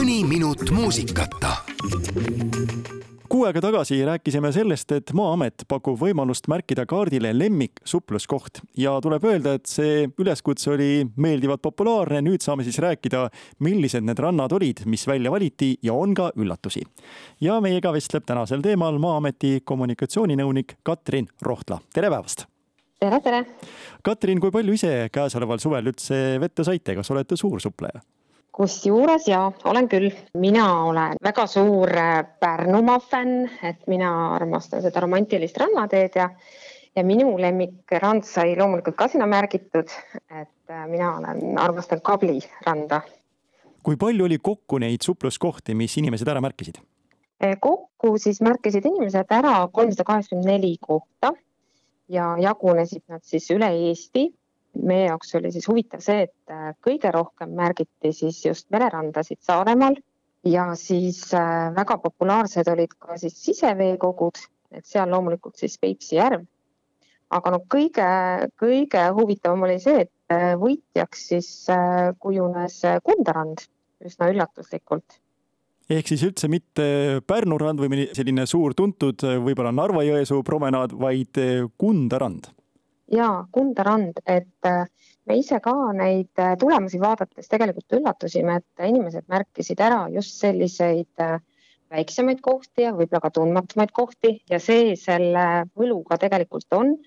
mõni minut muusikata kuu aega tagasi rääkisime sellest, et Maa-amet pakub võimalust märkida kaardile lemmik supluskoht ja tuleb öelda, et see üleskutse oli meeldivalt populaarne. nüüd saame siis rääkida, millised need rannad olid, mis välja valiti ja on ka üllatusi. ja meiega vestleb tänasel teemal Maa-ameti kommunikatsiooninõunik Katrin Rohtla. tere päevast! tere, tere! Katrin, kui palju ise käesoleval suvel üldse vette saite, kas olete suur supleja? Kusjuures jaa, olen küll. mina olen väga suur äh, Pärnumaa fänn, et mina armastan seda romantilist rannateed ja ja minu lemmikrand sai loomulikult ka sinna märgitud, et äh, mina olen, armastan Kabli randa. kui palju oli kokku neid supluskohti, mis inimesed ära märkisid? Äh, kokku siis märkisid inimesed ära kolmsada kaheksakümmend neli kohta ja jagunesid nad siis üle Eesti meie jaoks oli siis huvitav see, et äh, kõige rohkem märgiti siis just mererandasid Saaremaal ja siis äh, väga populaarsed olid ka siis siseveekogud, et seal loomulikult siis Peipsi järv. aga noh, kõige, kõige huvitavam oli see, et äh, võitjaks siis kujunes Kundarand üsna üllatuslikult ehk siis üldse mitte Pärnu rand või selline suur tuntud võib-olla Narva-Jõesuu promenaad, vaid Kunda rand ja Kunda rand, et äh, me ise ka neid äh, tulemusi vaadates tegelikult üllatusime, et inimesed märkisid ära just selliseid äh, väiksemaid kohti ja võib-olla ka tundmatumaid kohti ja see selle võluga tegelikult on.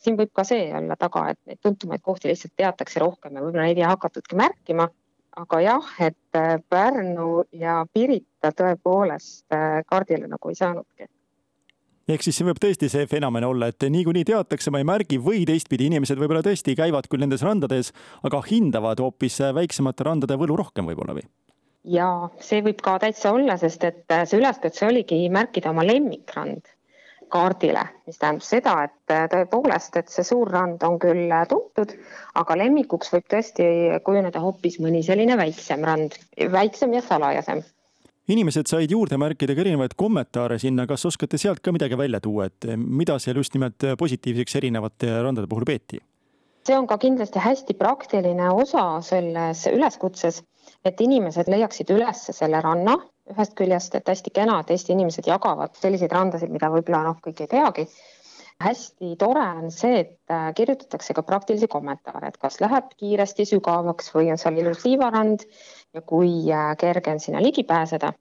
siin võib ka see olla taga, et neid tuntumaid kohti lihtsalt teatakse rohkem ja võib-olla neid ei hakatudki märkima. aga jah, et Pärnu ja Pirita tõepoolest kaardile nagu ei saanudki ehk siis see võib tõesti see fenomen olla, et niikuinii teatakse, ma ei märgi või teistpidi inimesed võib-olla tõesti käivad küll nendes randades, aga hindavad hoopis väiksemate randade võlu rohkem võib-olla või? ja see võib ka täitsa olla, sest et see üleskutse oligi märkida oma lemmikrand kaardile, mis tähendab seda, et tõepoolest, et see suur rand on küll tuntud, aga lemmikuks võib tõesti kujuneda hoopis mõni selline väiksem rand, väiksem ja salajasem inimesed said juurde märkida ka erinevaid kommentaare sinna, kas oskate sealt ka midagi välja tuua, et mida seal just nimelt positiivseks erinevate randade puhul peeti? see on ka kindlasti hästi praktiline osa selles üleskutses, et inimesed leiaksid üles selle ranna ühest küljest, et hästi kena, et Eesti inimesed jagavad selliseid randasid, mida võib-olla noh, kõik ei teagi. Hästi tore on see, et kirjutatakse ka praktilisi kommentaare, et kas läheb kiiresti sügavaks või on seal ilus liivarand ja kui äh, kerge on sinna ligi pääseda.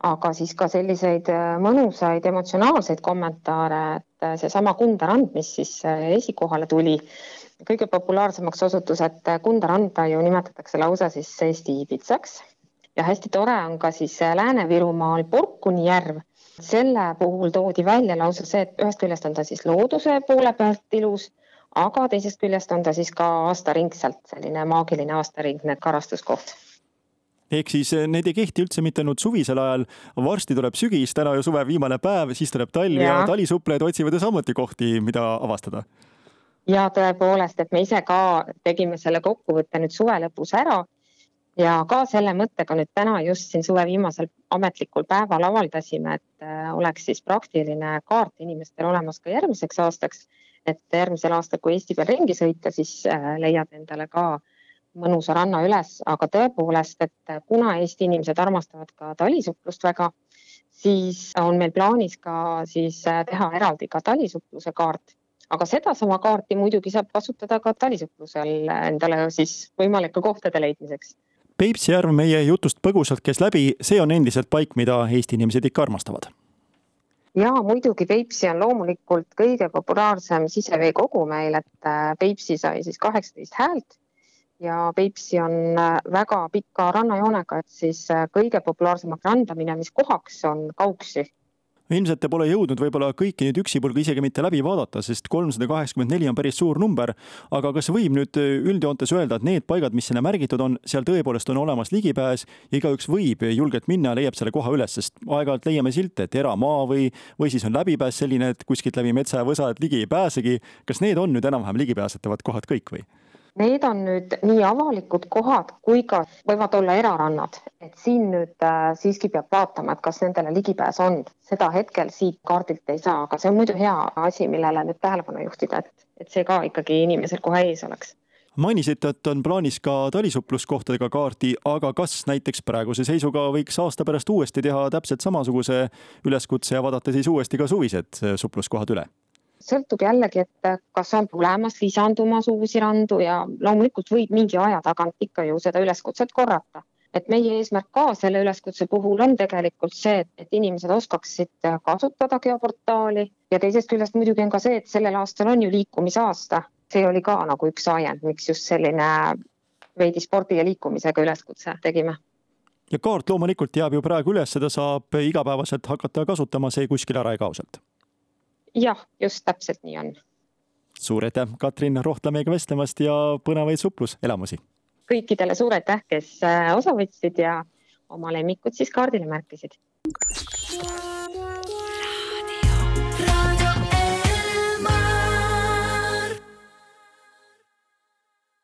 aga siis ka selliseid äh, mõnusaid emotsionaalseid kommentaare, et äh, seesama Kunda rand, mis siis esikohale tuli, kõige populaarsemaks osutus, et Kunda randa ju nimetatakse lausa siis Eesti Ibitsaks ja hästi tore on ka siis Lääne-Virumaal Porkuni järv. Selle puhul toodi välja lausa see, et ühest küljest on ta siis looduse poole pealt ilus, aga teisest küljest on ta siis ka aastaringselt selline maagiline aastaringne karastuskoht. Ehk siis eh, need ei kehti üldse mitte ainult suvisel ajal, varsti tuleb sügis, täna ju suve viimane päev, siis tuleb talv ja, ja talisuplejad otsivad ju samuti kohti, mida avastada. ja tõepoolest, et me ise ka tegime selle kokkuvõtte nüüd suve lõpus ära ja ka selle mõttega nüüd täna just siin suve viimasel ametlikul päeval avaldasime, et äh, oleks siis praktiline kaart inimestel olemas ka järgmiseks aastaks. et järgmisel aastal, kui Eesti peal ringi sõita, siis äh, leiad endale ka mõnusa ranna üles, aga tõepoolest, et kuna Eesti inimesed armastavad ka talisuplust väga, siis on meil plaanis ka siis äh, teha eraldi ka talisupluse kaart. aga sedasama kaarti muidugi saab kasutada ka talisupplusel endale siis võimalike kohtade leidmiseks. Peipsi järv meie jutust põgusalt käis läbi, see on endiselt paik, mida Eesti inimesed ikka armastavad. Ja muidugi Peipsi on loomulikult kõige populaarsem siseveekogu meil, et äh, Peipsi sai siis kaheksateist häält ja Peipsi on äh, väga pika rannajoonega, et siis äh, kõige populaarsemaks randaminemiskohaks on Kauksi ilmselt te pole jõudnud võib-olla kõiki neid üksipulga isegi mitte läbi vaadata, sest kolmsada kaheksakümmend neli on päris suur number. aga kas võib nüüd äh, üldjoontes öelda, et need paigad, mis sinna märgitud on, seal tõepoolest on olemas ligipääs ja igaüks võib julgelt minna, leiab selle koha üles, sest aeg-ajalt leiame silte, et eramaa või, või siis on läbipääs selline, et kuskilt läbi metsa ja võsa, et ligi ei pääsegi. kas need on nüüd enam-vähem ligipääsetavad kohad kõik või? Need on nüüd nii avalikud kohad kui ka võivad olla erarannad, et siin nüüd äh, siiski peab vaatama, et kas nendele ligipääs on. seda hetkel siit kaardilt ei saa, aga see on muidu hea asi, millele nüüd tähelepanu juhtida, et, et see ka ikkagi inimesel kohe ees oleks mainisite, et on plaanis ka talisuhtluskohtadega kaardi, aga kas näiteks praeguse seisuga võiks aasta pärast uuesti teha täpselt samasuguse üleskutse ja vaadata siis uuesti ka suvised supluskohad üle? Sõltub jällegi, et kas on tulemas, lisandumas uusi randu ja loomulikult võib mingi aja tagant ikka ju seda üleskutset korrata et meie eesmärk ka selle üleskutse puhul on tegelikult see, et inimesed oskaksid kasutada geoportaali ja teisest küljest muidugi on ka see, et sellel aastal on ju liikumisaasta. see oli ka nagu üks ajend, miks just selline veidi spordi ja liikumisega üleskutse tegime. ja kaart loomulikult jääb ju praegu üles, seda saab igapäevaselt hakata kasutama, see kuskile ära ei kao sealt? Jah, just täpselt nii on. suur aitäh, Katrin Rohtla meiega vestlemast ja põnevaid supluselamusi! kõikidele suur aitäh, kes äh, osa võtsid ja oma lemmikud siis kaardile märkisid.